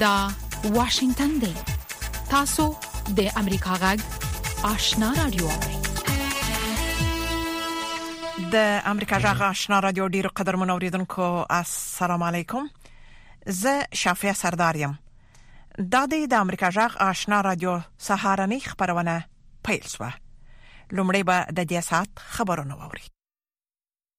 دا واشنگتن دی تاسو د امریکا غږ آشنا رادیو د امریکا غږ آشنا رادیو ډیر قدر منوریدونکو السلام علیکم زه شافیا سردار یم د امریکا غږ آشنا رادیو سهارنی خبرونه پیل شو لومړی به د دې سات خبرونه ووري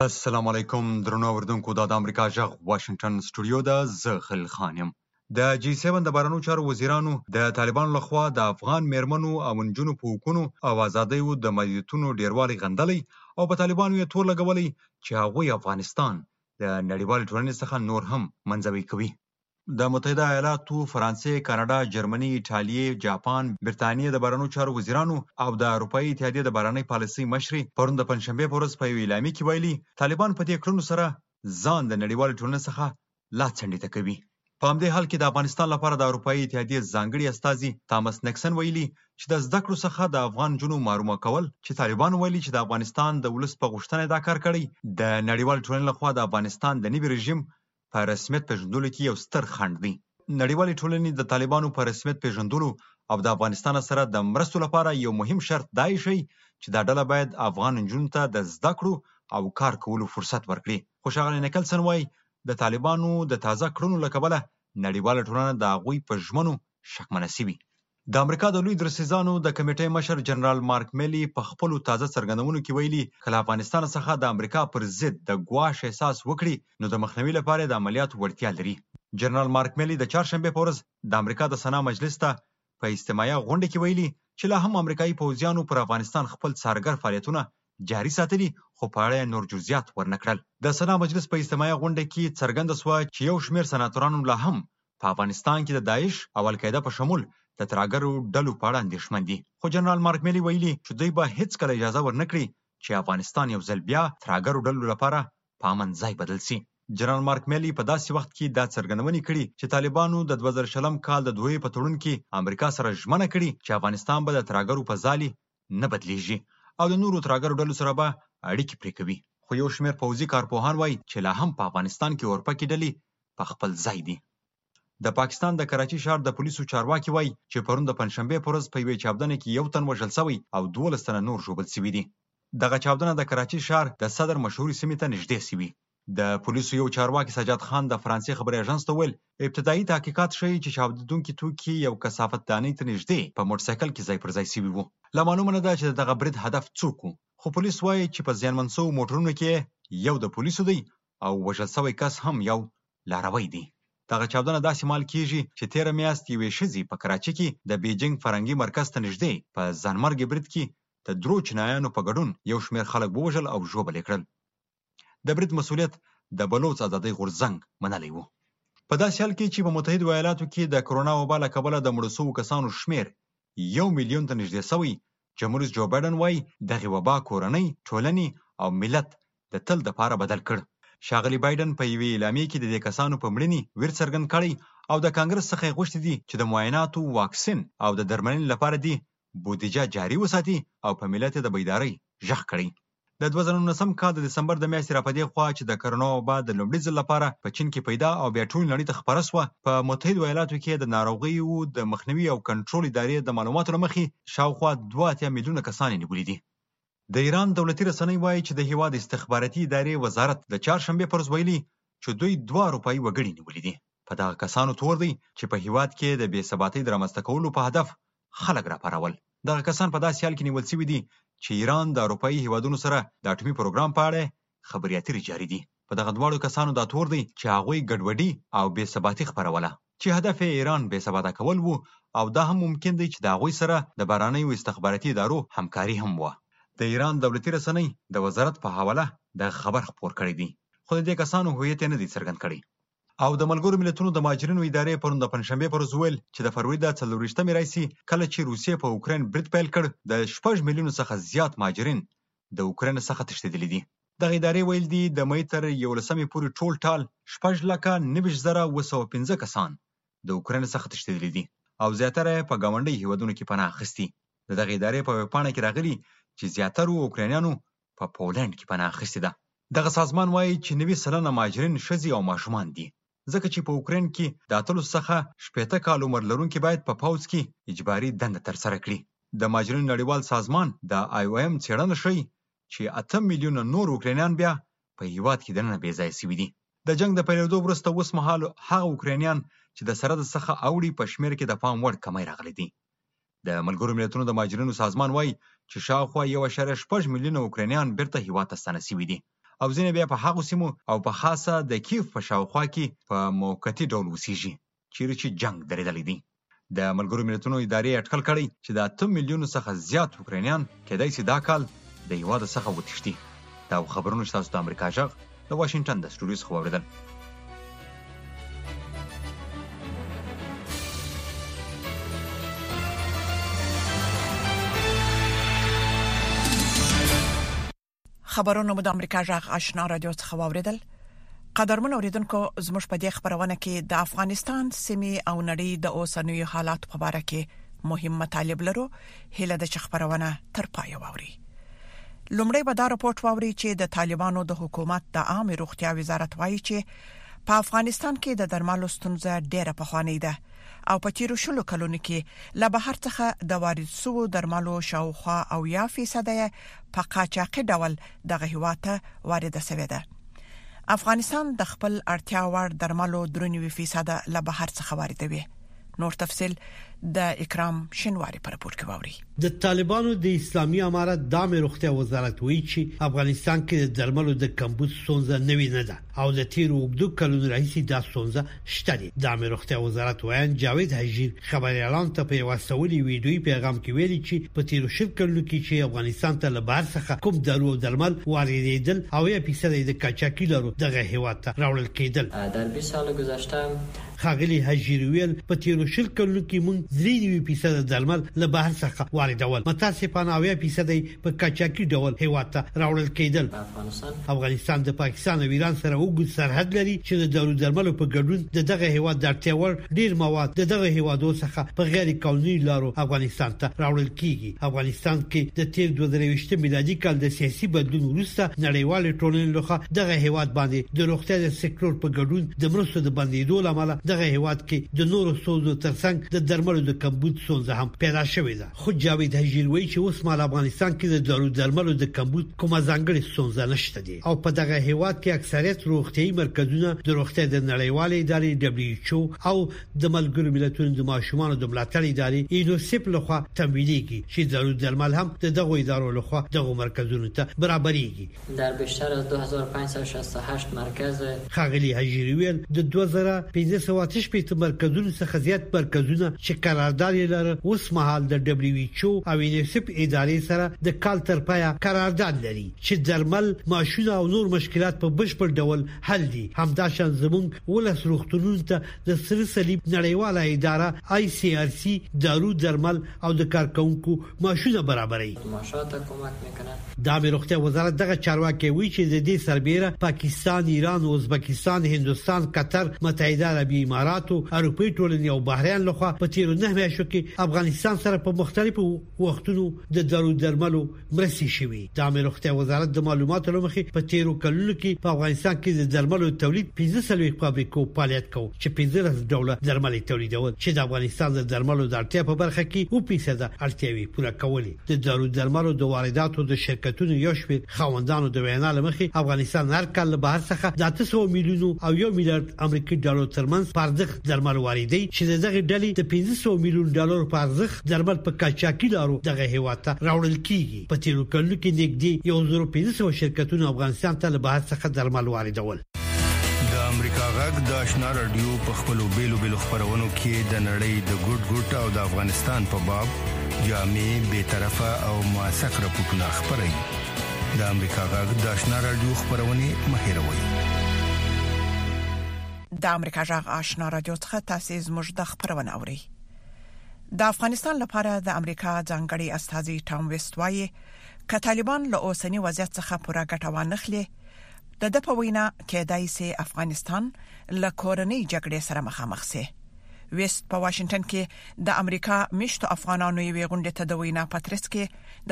السلام علیکم درنو اوردونکو دا د امریکا جغ واشنگټن سټوډیو ده زه خل خانم د جی 7 د بارنو چارو وزیرانو د طالبانو لخوا د افغان میرمنو او نجونو په حقوقو او ازادیو د مدیتونو ډیروالی غندلی او په طالبانو یې تور لګولی چې هغوی افغانستان د نړیوال ټولنې څخه نور هم منځوي کوي د متحده ایالاتو، فرانسې، کاناډا، جرمني، ایټالیې، جاپان، بریتانیې د بهرنیو چارو وزیرانو او د اروپايي اتحادیې د بهرنۍ پالیسۍ مشرې پرون د پنجشنبې په ورځ په یوې اعلامیې کې ویلي، طالبان په دې کړنو سره ځان له نړیوالې ټولنې څخه لا څنډې ته کوي. په همدې حال کې د افغانستان لپاره د اروپايي اتحادیې ځانګړي استازي تامس نکسن ویلي، چې د زده کړو څخه د افغان نجونو محرومه کول، چې طالبانو ویلي، چې د افغانستان د ولس په غوښتنه یې دا کار کړی، د نړیوالې ټولنې لخوا د افغانستان د نوي رژیم په رسمیت پېژندلو کې یو ستر خنډ دی. نړیوالې ټولنې د طالبانو په رسمیت پېژندلو او د افغانستان سره د مرستو لپاره یو مهم شرط دا ایښی چې دا ډله باید افغان نجونو ته د زده کړو او کار کولو فرصت ورکړي. خو ښاغلی نیکلسن وايي، د طالبانو د تازه کړنو له کبله نړیواله ټولنه د هغوی په ژمنو شکمنه شوې د امریکا د لوی درستیزانو د کمېټۍ مشر جنرال مارک ملي په خپلو تازه څرګندونو کې ویلي، که له افغانستان څخه د امریکا پر ضد د ګواښ احساس وکړي، نو د مخنوي لپاره یې د عملیاتو وړتیا لري. جنرال مارک ملي د چهارشنبې په ورځ د امریکا د سنا مجلس ته په استماعیه غونډه کې ویلي، چې لا هم امریکايي پوځیانو پر افغانستان خپل څارګر فعالیتونه جاري ساتلي، خو په اړه یې نور جزیات ورنه کړل. د سنا مجلس په استماعیه غونډه کې څرګنده شوه، چې یو شمېر سناتورانو لا هم په افغانستان کې د داعش او القاعده په شمول د ترهګرو ډلو په اړه اندېښمن دي، خو جنرال مارک ملي ویلي چې دوی به هېڅکله اجازه ورنکړي چې افغانستان یو ځل بیا ترهګرو ډلو لپاره په امن ځای بدل شي. جنرال مارک ملي په داسې وخت کې دا څرګندونې کړي چې طالبانو د دوه زره شلم کال د دوحې په تړون کې امریکا سره ژمنه کړې چې افغانستان به د ترهګرو په ځالې نه بدلېږي او د نورو ترهګرو ډلو سره به اړیکې پرې کوي. خو یو شمېر پوځي کارپوهان وايي چې لا هم په افغانستان کې اورپکې ډلې په خپل ځای دي. د پاکستان د کراچي ښار د پولیسو چارواکي وايي چې پرون د پنجشنبې پر ورځ په یوې چاودنه کې یو تن وژل شوی او دوولس تنه نور ژوبل شوي دي. دغه چاودنه د کراچي ښار د صدر مشهورې سیمې ته نږدې شوې. د پولیسو یو چارواکي سجاد خان د فرانسې خبري اژانس ته وویل، ابتدايي تحقیقات ښیي چې چاودېدونکي توکي یو کثافت دانۍ ته نږدې په موټرسایکل کې ځای پر ځای شوي وو. لا معلومه نه ده چې د دغه برید هدف څوک وو، خو پولیس وايي چې په زیانمن شوو موټرونو کې یو د پولیسو دی او وژل شوی کس هم یو لاروی دی. دغه چاودنه داسې مهال کېږي چې تېره میاشت یوې ښځې په کراچي کې د بېجینګ فرهنګي مرکز ته نږدې په ځانمرګي برید کې د درو چینایانو په ګډون یو شمېر خلک ووژل او ژوبل یې کړل. د برید مسوولیت د بلوڅ ازادۍ غورځنګ منلی و. په داسې حال کې چې په متحدو ایالاتو کې د کرونا وبا له کبله د مړو شوو کسانو شمېر یو میلیون ته نږدې شوی، جمهوررئیس جو بایډن وايي، دغې وبا کورنۍ، ټولنې او ملت د تل دپاره بدل کړ. ښاغلي بایډن په یوې اعلامیې کې د دې کسانو په مړینې ویر څرګند کړی او د کانګرس څخه یې غوښتي دي چې د معایناتو، واکسین او د درملنې لپاره دې بودیجه جاري وساتي او په ملت یې د بیدارۍ ږغ کړی. د دوه زره نولسم کال د دسمبر د میاشتې را په دې خوا چې د کرونا وبا د لومړي ځل لپاره په چین کې پیدا او بیا ټولې نړۍ ته خپره شوه، په متحدو ایالاتو کې د ناروغیو د مخنیوي او کنټرول ادارې د معلوماتو له مخې شاوخوا دوه اتیا میلیونه کسان یې نیولي دي. د ایران دولتي رسنۍ وايي چې د هېواد استخباراتي ادارې وزارت د چهارشنبې پر ورځ ویلي چې دوی دوه اروپايي وګړي نیولي دي. په دغه کسانو تور دی چې په هېواد کې د بې ثباتۍ د رامنځته کولو په هدف خلک راپارول. دغه کسان په داسې حال کې نیول شوي دي چې ایران د اروپايي هېوادونو سره د اټومي پروګرام په اړه خبرې اترې جاري دي. په دغه دواړو کسانو دا تور دی چې هغوی ګډوډي او بې ثباتي خپروله چې هدف یې ایران بې ثباته کول وو او دا هم ممکن دی چې د هغوی سره د بهرنیو استخباراتي ادارو همکاري هم وه. د ایران دولتي رسنۍ د وزارت په حواله دغه خبر خپور کړی دی خو د دې کسانو هویت یې نه دی څرګند کړی. او د ملګرو ملتونو د مهاجرینو ادارې پرون د پنجشنبې پر ورځ وویل چې د فروري د څلور ویشت مې راهیسې کله چې روسیې په اوکراین برید پیل کړ د شپږ میلیونو څخه زیات مهاجرین د اوکراین څخه تښتېدلي دي. دغه ادارې ویلي دي، د مې تر یولسمې پورې ټول ټال شپږ لکه نویشت زره اووه سوه پنځه کسان د اوکراین څخه تښتېدلي دي او زیاتره یې په ګاونډیو هېوادونو کې پناه اخیستې. د دغې ادارې په وېبپاڼه کې راغلي چې زیاترو اوکراینیانو په پولنډ کې پناه اخیستې ده. دغه سازمان وايي چې نوي سلنه مهاجرین ښځې او ماشومان دي. ځکه چې په اوکراین کې د اتلس څخه شپېته کال عمر لرونکي باید په پوځ کې اجباري دنده ترسره کړي. د مهاجرینو نړیوال سازمان د IOM څېړنه ښيي چې اته میلیونه نور اوکراینیان بیا په هېواد کې دننه بې ځایه شوي دي. د جنګ د پیلېدو وروسته اوس مهال هغه اوکراینیان چې د سرحد څخه اوړي په شمېر کې د پام وړ کمی راغلی دی. د ملګرو ملتونو د مهاجرینو سازمان وایي چې شاوخوا یو اعشاریه شپږ میلیونه اوکراینیان بیرته هیواد ته ستانه شوي دي او ځینې بیا په هغو سیمو او په خاصه د کیف په شاوخوا کې په موقتي ډول اوسیږي چیرې چې جنګ درېدلی دی. د ملګرو ملتونو ادارې اټکل کړی چې د اته میلیونو څخه زیات اوکراینیان کېدای شي دا کال د هیواد څخه وتښتي. دا خبرونه چې تاسو د امریکا ژغ له واشنګټن د سټوډیو څخه واوریدل خبرونه مو د امریکا جغ آشنا رادیو څخه واوریدل قدرمن اوریدونکو زموږ په دې خبرونه کې د افغانستان سیمه او نړۍ د اوسنوي حالات په اړه کې مهم مطالب لرو هله د چخبرونه تر پای ووري لومړی به دا راپورټ ووري چې د طالبانو د حکومت د عام روغتیا وزارت وایي چې په افغانستان کې د درملو ستونزه ډېره پخوانۍ ده او په تیرو شلو کلونو کې له بهر څخه د وارد شوو درملو شاوخوا او یا فیصد په قاچاقي ډول دغه هوا ته وارد شوې ده افغانستان د خپل اړتیا وړ درملو درنوي فیصد له بهر څخه واردوي نور تفصيل د اکرام شنواری پر راپور کې ووري د طالبانو د اسلامي امارت د عامه روغتیا وزارت وایي چې افغانستان کې د درملو د کمبود ستونزه نوې نه ده او د تیر وګړو کلونو راهیسې دا ستونزه شته ده د عامه روغتیا وزارت وایي جاوید حجیر خبري اعلان ته په واستولي ویډیوي پیغام کې ویلي چې په تیر شل کلونو کې چې افغانستان ته له بهر څخه کوم دارو او درمل واردېدل او یا پیسې د کچاکي لارو دغه هیواد ته راوړل کېدل در 20 سال گذشته ښاغلي هجیري وویل، په تېرو شل کلونو کې موږ درې نوي فیصده درمل له بهر څخه واردول، متاسفانه اویا فیصده یې په قاچاقي ډول هېواد ته راوړل کېدل. افغانستان د پاکستان او ایران سره اوږد سرحد لري چې د دارو درملو په ګډون د دغه هېواد د اړتیا وړ ډېر مواد د دغو هېوادو څخه په غیر قانوني لارو افغانستان ته راوړل کېږي. افغانستان کې د تېر دوه زره ویشت میلادي کال د سیاسي بدلون وروسته نړیوالې ټولنې لخوا دغه هېواد باندې د روغتیا د سکټور په ګډون د مرستو د بندېدو له امله دغه هېواد کې د نورو ستونزو ترڅنګ د درملو د کمبود ستونزه هم پیدا شوې ده خو جاوید هجیر وایي چې اوس مهال افغانستان کې د دارو درملو د کمبود کومه ځانګړې ستونزه نشته دی او په دغه هېواد کې اکثریت روغتیايي مرکزونه د روغتیا د نړیوالې ادارې WHO او د ملګرو ملتونو د ماشومانو د ملاتړ ادارې یونیسف لخوا تمویلېږي چې ضروري درمل هم د دغو ادارو لخوا دغو مرکزونو ته برابرېږي. در بیشتر از دو هزار و پنجصد و شصت و هشت مرکز. ښاغلي حجیري وویل، د دوه زره پنځه سوه او اته شپېته مرکزونو څخه زیات مرکزونه چې قرارداد یې لره اوس مهال د ډبلیو ایچ او او یونیسف ادارې سره د کال تر پایه قرارداد لري چې درمل، معاشونه او نور مشکلات په بشپړ ډول حل دي، همداشان زموږ ولس روغتونونو ته د سره صلیب نړیواله اداره آی سی آر سی دارو درمل او د کارکونکو معاشونه برابروي. تماشا ته کمک میکنه. د عامې روغتیا وزارت دغه چارواکی وایي چې د دې سربېره پاکستان، ایران، ازبکستان، هندوستان، قطر، متحده عربي اماراتو، اروپۍ ټولنې او بحرین لخوا په تېرو نهه میاشتو کې افغانستان سره په مختلفو وختونو د دارو درملو مرستې شوي د عامه روغتیا وزارت د معلوماتو لمخې په تیرو کلونو کې په افغانستان کې د درملو تولید 15 فابریکو فعالیت کو چې 15 ډوله درمل تولیدول چې د افغانستان د درملو د اړتیا په برخه کې او فیصد اړتیاوي پوره کولې د دارو درملو د وارداتو د شرکتونو یو شمېر خاوندانو د وینا لمخې افغانستان هر کال له بهر څخه د 300 میلیونو او 1 میلیارډ امریکایي ډالر ترمنځ پردخت درمل واردوي چې د دغې ډلې د پنځه سوه میلیون ډالرو په ارزښت درمل په قاچاقي لارو دغه هېواد ته راوړل کېږي. په تېرو کلونو کې نېږدې یو زرو پنځه سوه شرکتونو افغانستان ته له بهر څخه درمل واردول. د امریکا غږ د اشنا رادیو په خپلو بیلو بیلو خبرونو کې د نړۍ د ګډ ګډ او د افغانستان په باب جامع، بیطرفه او موثق رپوټونه خبروي. د امریکا غږ د اشنا رادیو خبرونه مه هېروئ. د امریکا جغ آشنا رادیو څخه تاسو زموږ د خبرونه اوري د افغانستان لپاره د امریکا ځانګړي استاذي ټام ویست وایي که طالبان له اوسنی وضعیت څخه پوره ګټه وانخلي د د په وینا کېدای سي افغانستان له کورنۍ جګړې سره مخامخ سي ویست په واشنگټن کې د امریکا مشتو افغانانو یوې غونډې ته د وینا پترس کې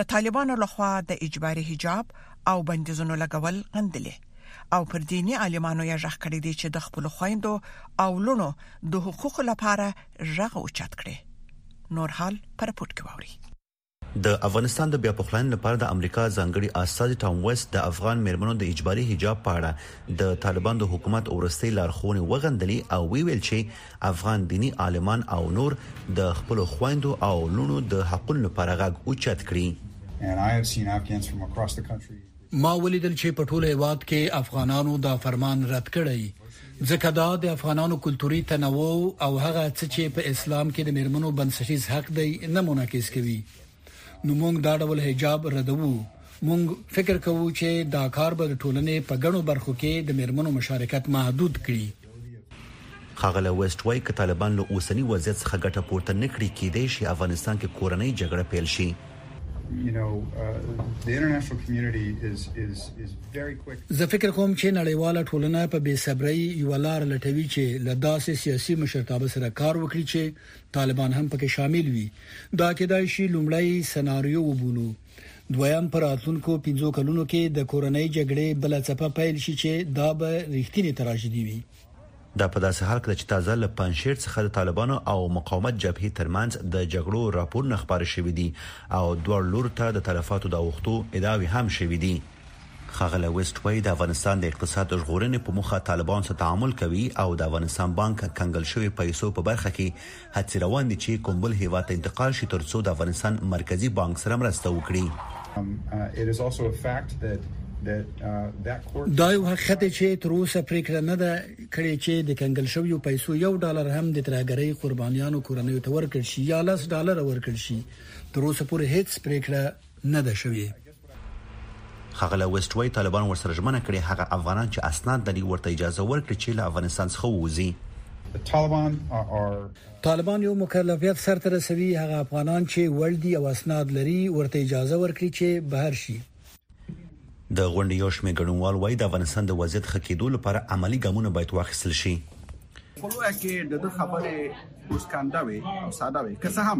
د طالبانو لخوا د اجباري حجاب او بندیزونو لګول غندلې او پر دیني عالمانو یې غږ کړی دی چې د خپل خويندو او لونو د حقوقو لپاره غږ اوچت کړي نور حال پر پورت کې ووري د افغانستان د بیا پخلاینې لپاره د امریکا ځانګړي استاد ټام وست د افغان میرمنو د اجباري حجاب په اړه د طالبان د حکومت اورستي لارښوونې وغندلې او ویل چې افغان دینی عالمان او نور د خپل خويندو او لونو د حقوقو لپاره غږ اوچت کړي ما ولیدل چې په ټول هېواد کې افغانانو دا فرمان رد کړی، ځکه دا د افغانانو کلتوري تنوع او هغه څه چې په اسلام کې د مېرمنو بنسټیز حق دی، نه منعکس کوي. نو موږ دا ډول حجاب ردوو. موږ فکر کوو چې دا کار به د ټولنې په ګڼو برخو کې د مېرمنو مشارکت محدود کړي. ښاغلی ویسټ وایي که طالبان له اوسني وضعیت څخه ګټه پورته نه کړي، کیدای شي افغانستان کې کورنۍ جګړه پیل شي. زه فکر کوم چې نړیواله ټولنه په بې صبرۍ یوه لاره لټوي چې له داسې سیاسي مشرتابه سره کار وکړي چې طالبان هم پکې شامل وي. دا کیدای شي لومړی سناریو وبولو. دویم پر راتلونکو پنځو کلونو کې د کورنۍ جګړې بل څپه پیل شي چې دا به ریښتینې تراژیدي وي دا په داسې حال کې ده چې تازه له پنجشیر څخه د طالبانو او مقاومت جبهې ترمنځ د جګړو راپورونه خپاره شوي دي او دواړو لورو ته د تلفاتو د اوښتو ادعاوې هم شوي دي. ښاغلی ویسټ وایي، د افغانستان د اقتصاد د ژغورنې په موخه طالبان سره تعامل کوي او د افغانستان بانک کنګل شوې پیسو په برخه کې هڅې روان دي چې کوم بل هېواد ته انتقال شي ترڅو د افغانستان مرکزي بانک سره مرسته وکړي. دا یو حقیقت دی چې تر اوسه پریکړه نه ده کړې چې د کنګل شویو پیسو یو ډالر هم د ترهګرۍ قربانیانو کورنیو ته ورکړل شي یا لس ډالره ورکړل شي، تر اوسه پورې هیڅ پریکړه نه ده شوې. ښاغلی ویسټ وایي، طالبانو ورسره ژمنه کړې هغه افغانان چې اسناد لري ورته اجازه ورکړي چې له افغانستان څخه ووځي. طالبان یو مکلفیت سرته رسوي، هغه افغانان چې وړ دي او اسناد لري ورته اجازه ورکړي چې بهر شي. د غونډې یو شمېر ګډونوال وایي، د افغانستان د وضعیت ښه کېدو لپاره عملي ګامونه باید واخیستل شي. په لویه کې د ده خبرې اوس کنده وې او ساده وې، که څه هم.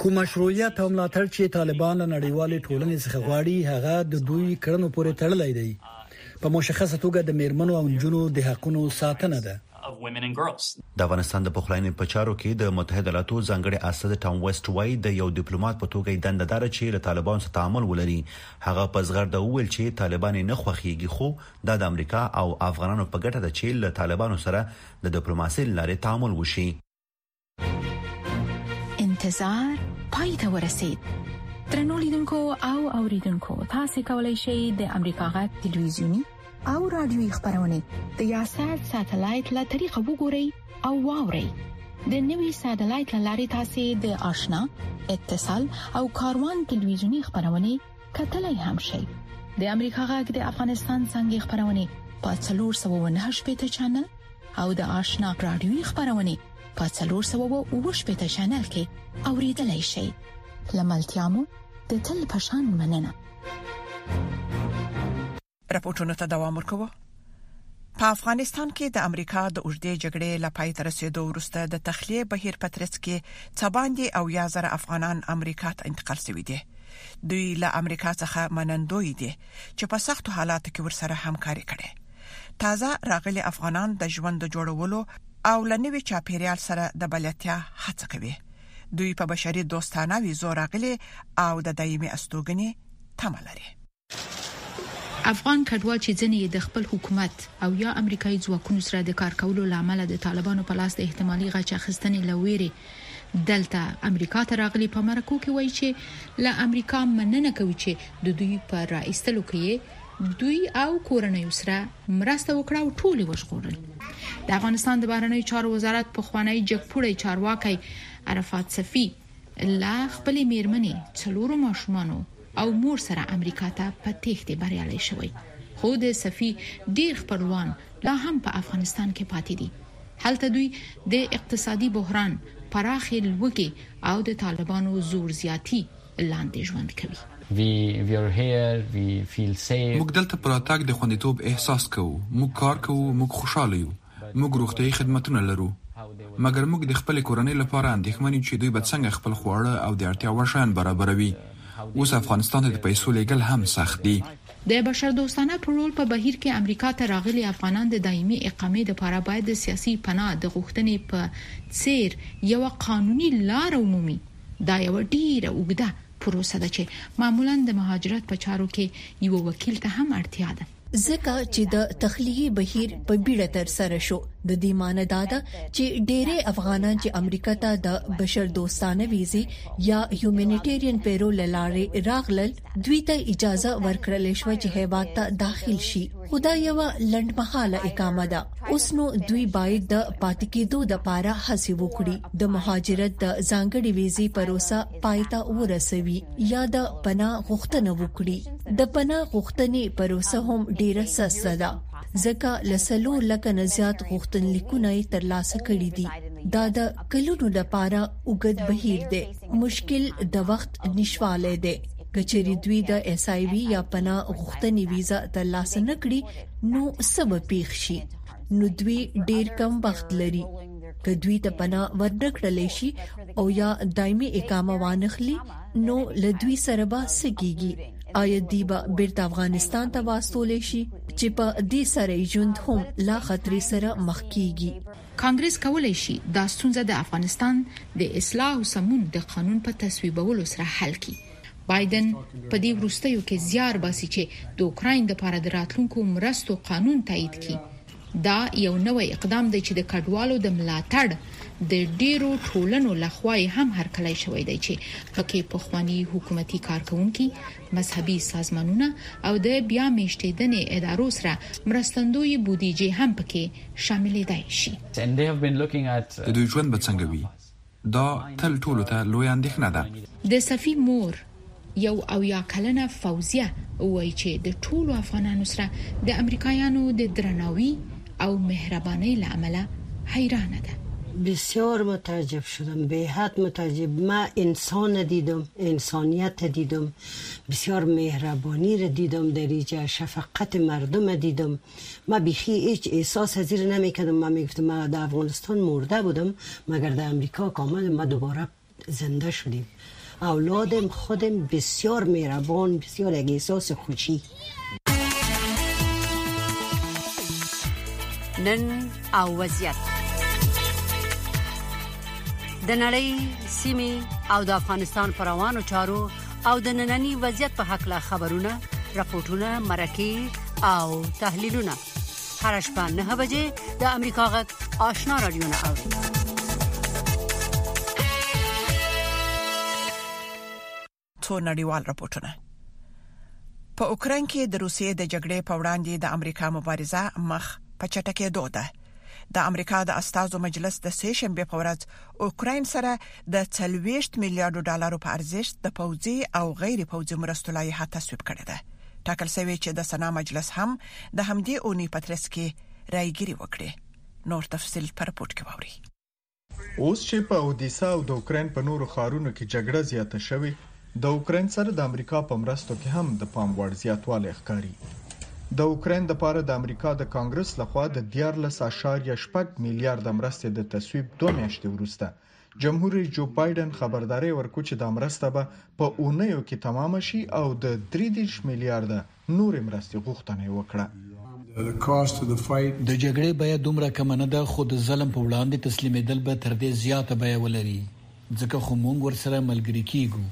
کوم مشروعیت او ملاتړ چې طالبان له نړیوالې ټولنې څخه غواړي هغه د دوی کړنو پورې تړلی دی په مشخصه توګه د میرمنو او نجونو د حقونو ساتنه ده د افغانستان د پخلاینې په چارو کې د متحده ایالاتو ځانګړي استاد ټام ویسټ وایي د یو ډیپلوماټ په توګه دنده دار چې له طالبانو سره تعامل ولري هغه په زغرده وویل چې طالبان نه خوخيږي خو دا د امریکا او افغانانو په ګټه ده چې له طالبانو سره د ډیپلوماسۍ لارې تعامل وشي انتظار پای ته ورسید ترنو لیدونکو او اوریدونکو تاسو کولی شئ د امریکا غا ټلویزیونی او رادیوي خبرونه د یاسر ساتلایت له طریقو وګورئ او واورئ د نوي ساتلایت لارې تاسو د آشنا اتصال او کاروان ټلویزیونی خبرونه کتلای هم شئ د امریکا غږ د افغانستان څنګه خبرونه په 398 چنل او د آشنا رادیوي خبرونه په 398 چنل کې اوریدلای شئ لملتيامو د تل پشان مننه رپورټونو ته دوام ورکوو په افغانستان کې د امریکا د اوږدې جګړې له پای تر رسیدو وروسته د تخلیه بهیر په ترڅ کې څه باندې او یا زر افغانان امریکا ته انتقال شوي دي دوی له امریکا څخه منندوی دي چې په سختو حالاتو کې ورسره همکاري کړي تازه راغلي افغانان د ژوند د جوړولو او لنوي چاپیریال سره د بلتیا هڅه کوي دوی په بشري دوستانه ویزو راغلي او د دایمي استوګنې تمه لري افغان کډوال چې ځینې یې د خپل حکومت او یا امریکایي ځواکونو سره د کار کولو له امله د طالبانو په لاس د احتمالي غچ اخیستنې له ویرې دلته امریکا ته راغلي په مرکو کې وایي چې له امریکا مننه کوي چې د دوی په راایستلو کې دوی او کورنۍ سره مرسته وکړه او ټول وژغورل د افغانستان د بهرنیو چارو وزارت په خوانی جګپوړی چارواکي عرفات صفی لا خپل میرمنې څلورو ماشومانو او مور سره امریکا ته په تېښتې بریالی شوی، خو د صفي ډېر خپلوان لا هم په افغانستان کې پاتې دي. هلته دوی د اقتصادي بحران، پراخې لوږې او د طالبانو زور زیاتي لاندې ژوند کوي. موږ دلته په راتګ د خوندیتوب احساس کوو، موږ کار کوو، موږ خوشاله یو. موږ روغتیايي خدمتونه لرو، مګر موږ د خپلې کورنۍ لپاره اندېښمن یو چې دوی به څنګه خپل خواړه او د اړتیا وړ شیان برابروي. اوس افغانستان ته د پیسو لېږل هم سخت دي. د بشردوستانه پرول په بهیر کې امریکا ته راغلي افغانان د دایمي اقامې لپاره باید د سیاسي پناه د غوښتنې په څېر یوه قانوني لاره ومومي. دا یوه ډېره اوږده پروسه ده چې معمولاً د مهاجرت په چارو کې یوه وکیل ته هم اړتیا ده. ځکه چې د تخلیې بهیر په بیړه تر سره شو، د دې معنی دا ده چې ډیری افغانان چې امریکا ته د بشر دوستانه ویزې یا هیومینیټیرین پیرول له لارې راغلل، دوی ته اجازه ورکړل شوه چې هیواد ته داخل شي، خو دا یوه لنډمهاله اقامه ده، اوس نو دوی باید د پاتې کیدو لپاره هڅې وکړي، د مهاجرت د ځانګړې ویزې پروسه. پای ته ورسوي یا د پناه غوښتنه وکړي د پناه غوښتنې پروسه هم ډیره سسته ده ځکه لسلور لکه نه زیات غوښتنلیکونه یې ترلاسه کړي دي دا د کلونو لپاره وګد بهیر دی مشکل د وخت نشواله دی کچری دوی د اس آی وی یا پناه غوښتنې ویزه ترلاسه نکړي نو سبب پیښ شي نو دوی ډیر کم وخت لري که دوی ته پناه ورنکړل شي او یا دایمي اقامه وانخلي نو له دوی سره به څه کیږي آیا دی به بیرته افغانستان ته واستول شي چې په دې سره ژوند هم لا خطر سره مخ کیږي کانګرس کولای شي دا ستونزه د افغانستان د اصلاح او سمون د قانون په تصویبولو سره حل کړي بایدن په دې وروستیو کې زیار باسي چې د اوکراین لپاره د راتلونکو مرستو قانون تایید کړي دا یو نوی اقدام دی چې د کډوالو د ملاتړ د ډیرو ټولنو له خوا یې هم هرکلی شوی دی چې پکې پخواني حکومتي کارکونکي، مذهبي سازمانونه او د بیا میشتیدنې ادارو سره مرستندوی بودیجې هم پکې شاملیدای شي. د دوی ژوند به څنګه وي؟ دا تل ټولو ته لویه اندېښنه ده. د صفي مور، یو اویا کلنه فوزیه، وايي چې د ټولو افغانانو سره د امریکایانو د درناوي او مهربانۍ له امله حیرانه ده. بسیار متعجب شدم بی حد متعجب مه انسان دیدم انسانیت دیدم بسیار مهربانی را دیدم دریجه شفقت مردم دیدم. ما بیخی هیچ احساس از این نمی کردم ما می گفتم ما در افغانستان مرده بودم مگر در امریکا که آمدم ما دوباره زنده شدیم اولادم خودم بسیار مهربان بسیار یک احساس خوشی نن او وضعیت د نړۍ سیمه او د افغانستان پر روانو چارو او د ننني وضعیت په حق لا خبرونه راپورټونه مرکي او تحلیلونه هر شپه نه بجې د امریکا غږ آشنا رادیو نه اوري څو نړیوال راپورټونه په اوکرين کې د روسیې د جګړې په وړاندې د امریکا مبارزه مخ په چټکې دوده د امریکا د استازو مجلس د سه شنبه په ورځ اوکراین سره د 40 میلیارډ ډالرو په ارزښت د پوځي او غیر پوځي مرستو لایحه تصویب کړې ده ټاکل شوې چې د سنا مجلس هم د همدې اونۍ په ترڅ کې رایګیري وکړي نور تفصیل پر پورت کې ووري اوس چې په اودیسه او د اوکراین په نورو ښارونو کې جګړه زیاته شوې، د اوکراین سره د امریکا په مرستو کې هم د پام وړ زیاتوالی ښکاري. د اوکراین لپاره د امریکا د کانګرس لخوا د دیارلس اعشاریه شپږ میلیارده مرستې د تصویب دوه میاشتې وروسته جمهور رئیس جو بایډن خبرداری ورکړ چې دا مرسته به په اونیو کې تمامه شي او د درې دېرش میلیارده نورې مرستې غوښتنه یې وکړه. د جګړې بیه دومره کمه نه ده، خو د ظلم په وړاندې تسلیمېدل به تر دې زیاته بیه ولري، ځکه خو موږ ورسره ملګري کېږو.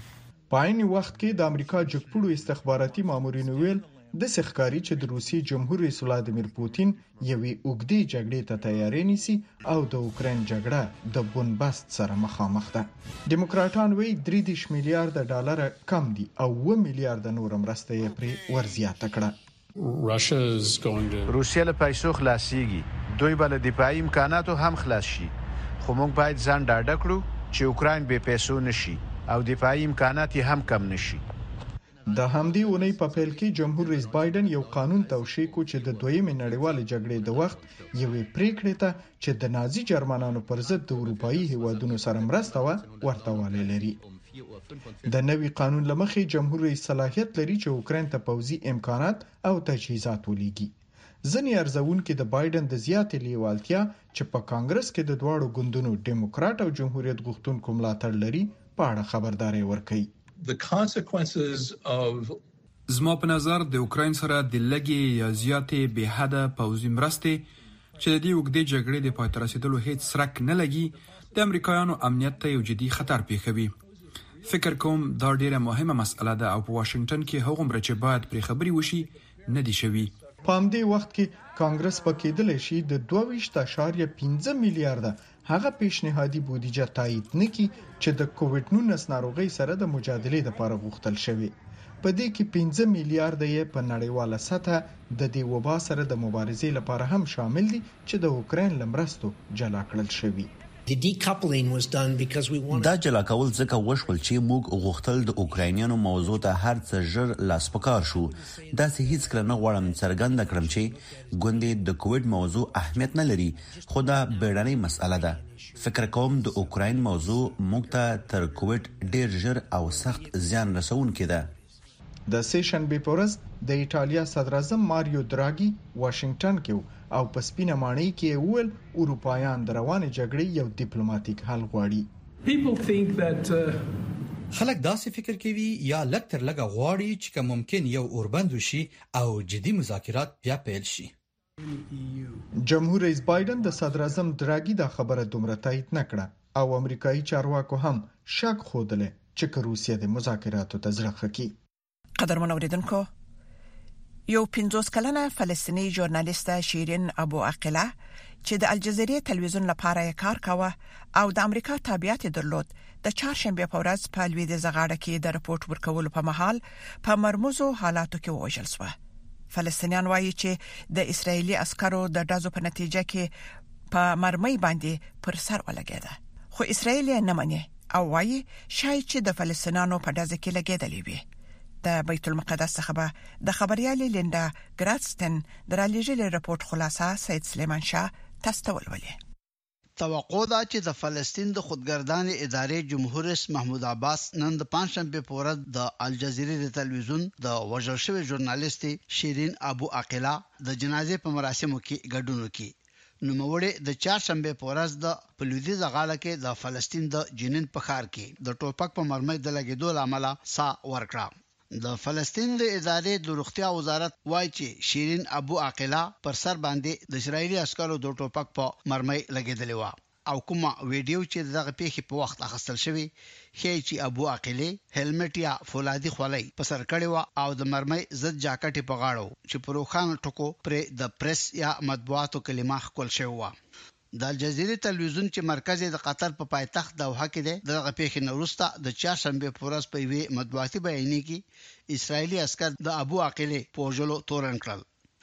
په عین وخت کې د امریکا جګپوړو استخباراتي مامورینو ویل، داسې ښکاري چې د روسیې جمهور رئیس ولادیمیر پوتین یوې اوږدې جګړې ته تیاری نیسي او د اوکراین جګړه د بنبست سره مخامخ ده. دیموکراټان وایي درې دېرش میلیارد ډالر کم دي او اووه میلیارد نوره مرسته یې پرې ورزیاته کړه. روسیه له پیسو خلاصیږي، دوی به له دفاعي امکاناتو هم خلاص شي، خو موږ باید ځان ډاډه کړو چې اوکراین بې پیسو نه شي او دفاعي امکانات یې هم کم نه شي. د همدې اونۍ په پیل کې جمهور رئیس بایډن یو قانون توشیح کو چې د دویمې نړیوالې جګړې د وخت یوې پریکړې ته چې د نازي جرمنانو پر ضد د اروپאי هیوادونو سره مرسته و ورته والی لري د نوي قانون لمخې جمهور رئیس صلاحیت لري چې اوکراین ته پوځي امکانات او تجهیزات ولیږي ځینې ارزوونکي د بایډن د زیاتې لیوالتیا چې په کانګرس کې د دواړو ګوندونو ډیموکراټ او جمهوریت غوښتونکو ملاتړ لري په اړه خبرداری ورکوي. زما په نظر د اوکراین سره د لږې یا زیاتې بې حده پوځي مرستې چې د دې اوږدې جګړې د پای ته رسیدلو هیڅ څرک نه لګي د امریکایانو امنیت ته یو جدي خطر پیښوي. فکر کوم دا ډیره مهمه مسئله ده او په واشنګټن کې هغومره چې باید پرې خبرې وشي نه دي شوي. په همدې وخت کې کانګرس به کېدلی شي د دوه ویشت اعشاریه پنځه میلیارده هغه پېشنهادي بودیجه تایید نه کړي چې د کوویډ نولس ناروغۍ سره د مجادلې لپاره غوښتل شوې. په دې کې پنځه میلیارده یې په نړیواله سطحه د دې وبا سره د مبارزې لپاره هم شامل دي چې د اوکراین له مرستو جلا کړل شوي. دا جلا کول ځکه وشول چې موږ غوښتل د اوکراینیانو موضوع ته هر څه ژر لاس په کار شو. داسې هیڅکله نه غواړم څرګنده کړم چې ګوندې د کوویډ موضوع اهمیت نه لري، خو دا بیړنۍ مسئله ده. فکر کوم د اوکراین موضوع موږ ته تر کوویډ ډیر ژر او سخت زیان رسوونکې ده. د سې شنبې په ورځ د ایټالیا صدراعظم ماریو دراګي واشنګټن کې و او په سپینه ماڼۍ کې یې وویل، اروپایان د روانې جګړې یو دیپلوماتیک حل غواړي. خلک داسې فکر کوي یا لږ تر لږه غواړي چې که ممکن یو اوربند وشي او جدي مذاکرات بیا پیل شي. جمهور رئیس بایډن د صدراعظم دراګي دا خبره دومره تایید نه کړه او امریکایي چارواکو هم شک ښودلی چې که روسیه د مذاکراتو ته زړه ښه کړي. قدرمن اوریدونکو یو 50 کلنه فلسطینی ژورنالیسته شیرین ابو عقیله چې د الجزیرې تلویزیون لپاره یې کار کاوه او د امریکا تابعیت یې درلود د چهارشنبې په ورځ په لویدیځه غاړه کې د رپورټ ورکولو په مهال په مرموزو حالاتو کې ووژل شوه فلسطینیان وایي چې د اسرایلی عسکرو د ډزو په نتیجه کې په مرمۍ باندې پر سر ولګیده خو اسرایل یې نه مني او وایي شاید چې د فلسطینیانو په ډزه کې لګیدلې وي د بیت المقدس څخه به د خبريالي لیندا ګراتستن درالېږلې رپورت خلاصه سید سلیمان شاه تاسو ته ولولي توقع ده چې د فلسطین د خودګردانې ادارې جمهور رئیس محمود عباس نن د پنجشنبې په ورځ د الجزیرې د تلویزیون د وژل شوې ژورنالیستې شیرین ابو عقیله د جنازې په مراسمو کې ګډون وکړي. نوموړې د چهارشنبې په ورځ د په لویدیځه غاړه کې د فلسطین د جنین په ښار کې د ټوپک په مرمۍ د لګېدو له امله ساه ورکړه. د فلسطین د ادارې د روغتیا وزارت وايي چې شیرین ابو عاقله پر سر باندې د اسراییلي عسکرو د ټوپک په مرمۍ لګېدلې وه او کومه ویډیو چې د دغې پېښې په وخت اخیستل شوې، ښيي چې ابو عاقلې هیلمټ یا فولادي خولۍ په سر کړې وه او د مرمۍ ضد جاکټ یې په غاړه و چې په روښانه ټکو پرې د پرېس یا مطبوعاتو کلمه ښکل شوې وه. د الجزیرې تلویزیون چې مرکز یې د قطر په پایتخت دوحه کې دی، د دغه پېښې نه وروسته د چهارشنبې په ورځ په یوې مطبوعاتي بیانیې کې اسراییلي عسکر د ابو عقیلې په وژلو تورن کړل.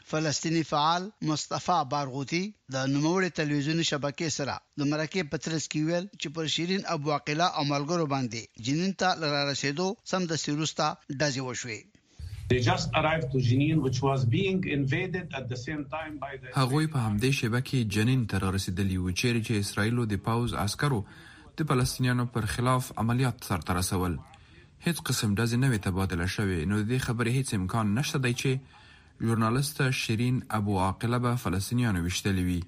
فلسطیني فعال مصطفی بارغوتي د نوموړې تلویزیوني شبکې سره د مرکې په ترڅ کې وویل چې پر شیرین ابو عقیله او ملګرو باندې جنین ته له رارسېدو سمدستي وروسته ډزې وشوې. هغوی په همدې شېبه کې جنین ته رارسېدلي وو، چېرې چې اسرائیلو د پوځ عسکرو د فلسطینیانو پر خلاف عملیات سرته رسول. هېڅ قسم ډزې نه وې تبادله شوې، نو د دې خبرې هېڅ امکان نشته دی چې ژورنالسته شیرین ابو عاقله به فلسطینیانو ویشتلي وي.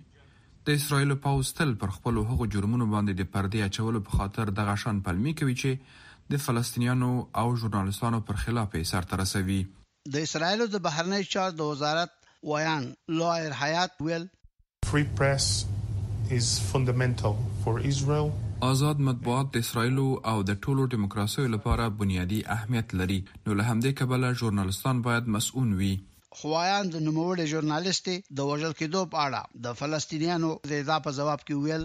د اسراییلو پوځ تل پر خپلو هغو جرمونو باندې د پردې اچولو په خاطر دغه شان پلمې کوي چې د فلسطینیانو او ژورنالستانو پر خلاف یې سرته رسوي. د اسراییلو د بهرنیو چارو د وزارت ویاند لواییر حیات وویل. Free press is fundamental for Israel. ازاد مطبوعات د اسراییلو او د ټولو ډیموکراسیو لپاره بنیادي اهمیت لري، نو له همدې کبله ژورنالستان باید مصئون وي. خواياند نوموړې ژورنالېستې د وژل کېدو په اړه د فلسطينيانو د ادعا په ځواب کې وويل.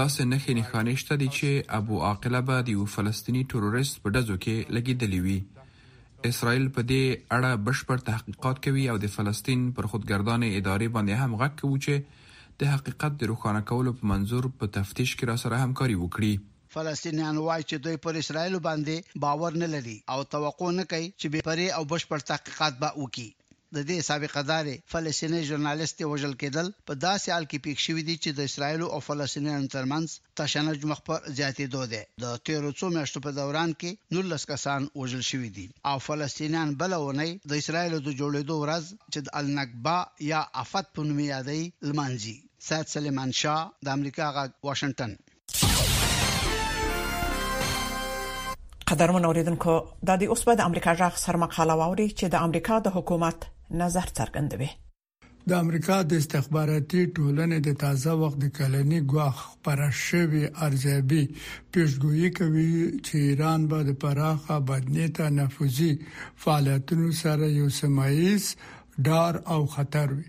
داسې نښې نښانې شته دي چې ابو عاقله به د يوه فلسطيني ټرورېست په ډزو کې لګېدلې وي. اسرائيل په دې اړه بشپړ تحقيقات کوي او د فلسطين پر خودګردانې ادارې باندې هم غږ کوو چې د حقيقت د روښانه کولو په منظور په تفتيش کې راسره همکاري وکړي. فلسطینیان وايي چې دوی پر اسراییلو باندې باور نه لري او توقع نه کوي چې بې پرې او بشپړ تحقیقات به وکړي. د دې سابقه دارې فلسطینۍ ژورنالیستې وژل کېدل په داسې حال کې پېښ شوي دي چې د اسراییلو او فلسطینیانو ترمنځ تشنج مخ پر زیاتېدو دی. د تېرو څو میاشتو په دوران کې نولس کسان وژل شوي دي او فلسطینیان بله اونۍ د اسراییلو د جوړېدو ورځ چې د النکبه یا افت په نوم یې یادوي، لمانځي. سید سلیمان شاه، د امریکا غږ، واشنګټن. قدرمن اوریدونکو د دې اوس په د امریکا جغ سر مقاله ووري چې د امریکا د حکومت نظر څرګندوي د امریکا د استخباراتي ټولنې د تازه وخت د کلنی غواخ پر شوی ارزیابي پیشګوئی کوي چې ایران به د پراخه بدنیته نفوذي فعالیتونو سره یو سمایز ډار او خطر وي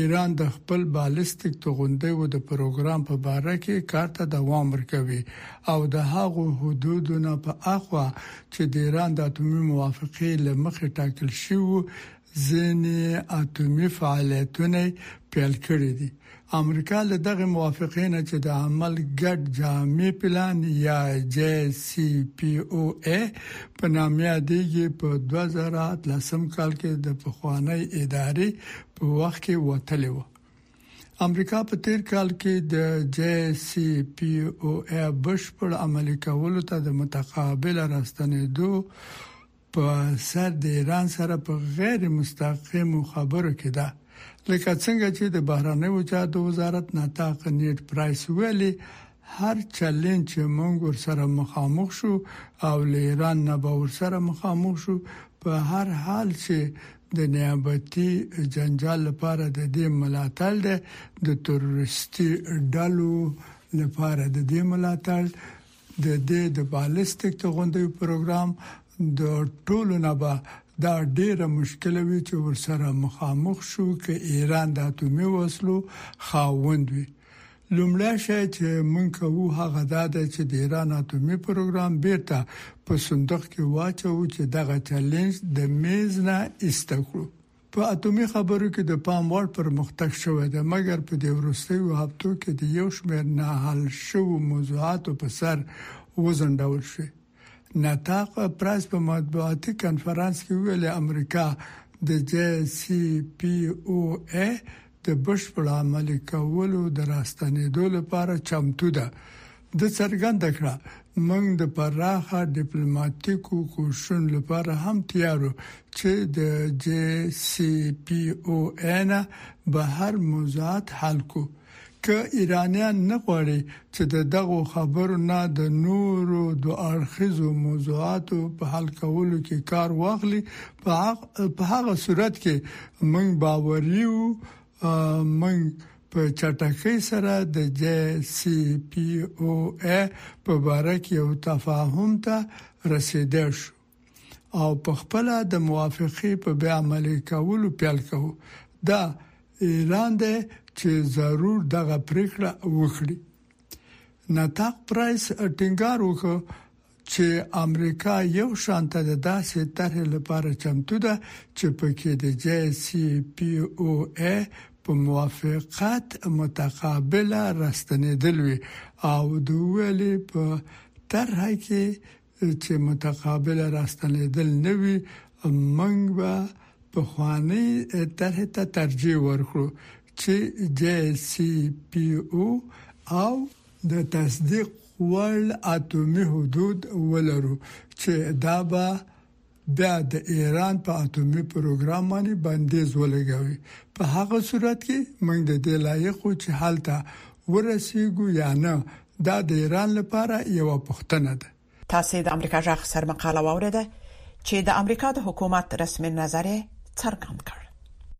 ایران د خپل بالستیک توغندیو د پروګرام په باره کې کار ته دوام ورکوي او د هغو حدودو نه په اخوا چې د ایران د اتومي موافقې له مخې ټاکل شوي وو، ځینې اتومي فعالیتونه یې پیل کړي دي. امریکا له دغې موافقې نه چې د عمل ګډ جامع پلان یا JCPOA په نامه یادېږي، په دوه زره اتلسم کال کې د پخوانۍ ادارې په وخت کې وتلی وو. امریکا په تیر کال کې د جې سي پي او ای بشپړ عملي کولو ته د متقابل راستنیدو په سر د ایران سره په غیر مستقیم خبرو کې ده لکه څنګه چې د بهرنیو چارو وزارت نطاق نیډ پرایس ویلي هر چلنج چې موږ ورسره مخامخ شو او له ایران نه به ورسره مخامخ شو، په هر حال چې د نیابتي جنجال لپاره د دې ملاتړ دی، د تروریستي ډلو لپاره د دې ملاتړ، د دې د بالستیک توغندیو پروګرام، د ټولو نه به دا ډېره مشکله وي چې ورسره مخامخ شو که ایران د اتومي وسلو خاوند وي. لومړی شی چې موږ کوو هغه دا دی چې د ایران اتومي پروګرام بیرته په صندوق کې واچوو چې دغه چیلنج د میز نه ایسته کړو. په اتومي خبرو کې د پام وړ پرمختګ شوی دی مګر په دې وروستیو هفتو کې د یو شمیر نه حل شوو موضوعاتو په سر وځنډول شوې. نطاق پرایس په مطبوعاتي کنفرانس کې ویل امریکا د جي سي پي او ای د بشپړ عملي کولو د راستنېدو لپاره چمتو ده د څرګند کړه موږ د پراخه ډیپلوماټیکو کوششونو لپاره هم تیارو چې د جي سي پي او ای نه بهر موضوعات حل کو که ایرانیان نه غواړي چې د دغو خبرو نه د نورو دوه اړخیزو موضوعاتو په حل کولو کې کار واخلي، په هغه صورت کې موږ باوري یو موږ په چټکۍ سره د جې سي پي او اې په باره کې یو تفاهم ته رسیدای شو. او په خپله د موافقې په بیا عملي کولو پیل کوو، دا اعلان دی چې ضرور دغه پریکړه وکړي. نطاق پرایس ټینګار وکړ چې امریکا یو شان ته د داسې طرحې لپاره چمتو ده چې په کې د JCPOA په موافقت متقابله راستنیدل وي او د ویلي په طرحه کې چې متقابل راستنیدل نه وي موږ به پخواني طرح ته ترجیح ورکړو چې JCPO او د تصدیق وړ اتومي حدود ولرو چې دا به بیا د ایران په اتومي پروګرام باندې بندیز ولګوي په هغه صورت کې موږ د دې لایق یو چې هلته ورسیږو یا نه دا د ایران لپاره یو پوښتنه ده. تاسې د امریکا غږ سرمقاله واوریده چې د امریکا د حکومت رسمي نظر یې څرګند کړ.